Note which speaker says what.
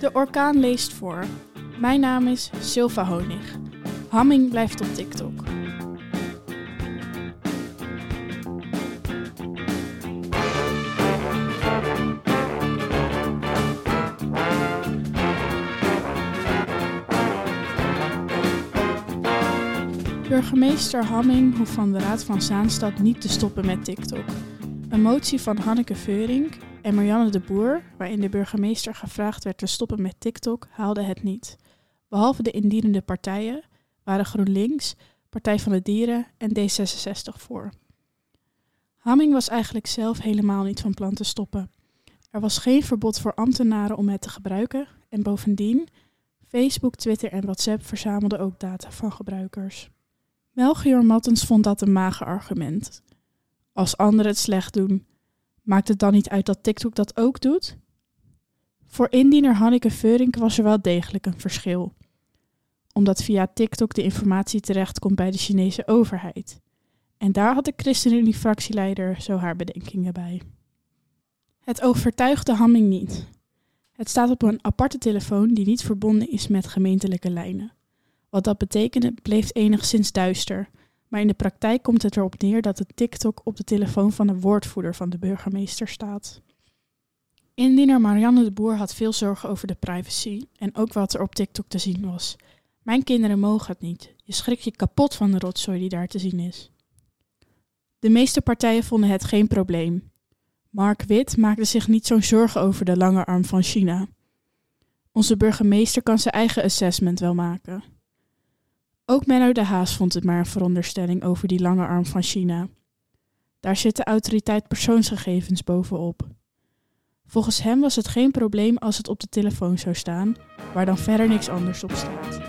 Speaker 1: De orkaan leest voor. Mijn naam is Silva Honig. Hamming blijft op TikTok. Burgemeester Hamming hoeft van de Raad van Zaanstad niet te stoppen met TikTok. Een motie van Hanneke Veurink en Marianne de Boer, waarin de burgemeester gevraagd werd te stoppen met TikTok, haalde het niet. Behalve de indienende partijen waren GroenLinks, Partij van de Dieren en D66 voor. Hamming was eigenlijk zelf helemaal niet van plan te stoppen. Er was geen verbod voor ambtenaren om het te gebruiken en bovendien, Facebook, Twitter en WhatsApp verzamelden ook data van gebruikers. Melchior Mattens vond dat een mager argument. Als anderen het slecht doen, maakt het dan niet uit dat TikTok dat ook doet? Voor indiener Hanneke Veurink was er wel degelijk een verschil. Omdat via TikTok de informatie terechtkomt bij de Chinese overheid. En daar had de ChristenUnie-fractieleider zo haar bedenkingen bij. Het overtuigde Hamming niet. Het staat op een aparte telefoon die niet verbonden is met gemeentelijke lijnen. Wat dat betekende bleef enigszins duister, maar in de praktijk komt het erop neer dat het TikTok op de telefoon van de woordvoerder van de burgemeester staat. Indiener Marianne de Boer had veel zorgen over de privacy en ook wat er op TikTok te zien was. Mijn kinderen mogen het niet. Je schrikt je kapot van de rotzooi die daar te zien is. De meeste partijen vonden het geen probleem. Mark Wit maakte zich niet zo'n zorgen over de lange arm van China. Onze burgemeester kan zijn eigen assessment wel maken. Ook Menno de Haas vond het maar een veronderstelling over die lange arm van China. Daar zit de autoriteit persoonsgegevens bovenop. Volgens hem was het geen probleem als het op de telefoon zou staan, waar dan verder niks anders op staat.